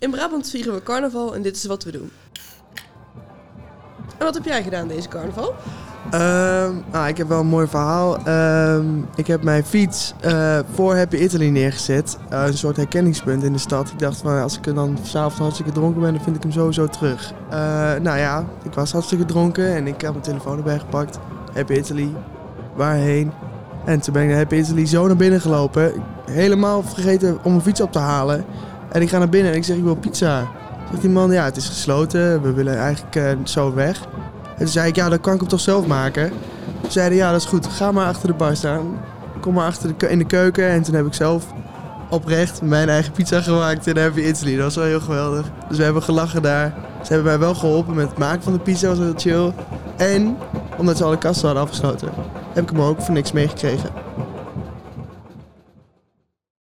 In Brabant vieren we carnaval en dit is wat we doen. En wat heb jij gedaan deze carnaval? Ehm, ah, ik heb wel een mooi verhaal. Ehm, ik heb mijn fiets eh, voor Happy Italy neergezet. Eh, een soort herkenningspunt in de stad. Ik dacht van als ik er dan s'avonds hartstikke dronken ben, dan vind ik hem sowieso terug. Eh, nou ja, ik was hartstikke dronken en ik heb mijn telefoon erbij gepakt. Happy Italy, waarheen? En toen ben ik naar Happy Italy zo naar binnen gelopen. Helemaal vergeten om mijn fiets op te halen. En ik ga naar binnen en ik zeg ik wil pizza. Zegt die man, ja het is gesloten, we willen eigenlijk zo weg. En toen zei ik, ja, dan kan ik hem toch zelf maken. Toen zeiden, ja, dat is goed. Ga maar achter de bar staan. Kom maar achter in de keuken. En toen heb ik zelf oprecht mijn eigen pizza gemaakt in Happy Italy. Dat was wel heel geweldig. Dus we hebben gelachen daar. Ze hebben mij wel geholpen met het maken van de pizza. Was heel chill. En, omdat ze alle kasten hadden afgesloten, heb ik hem ook voor niks meegekregen.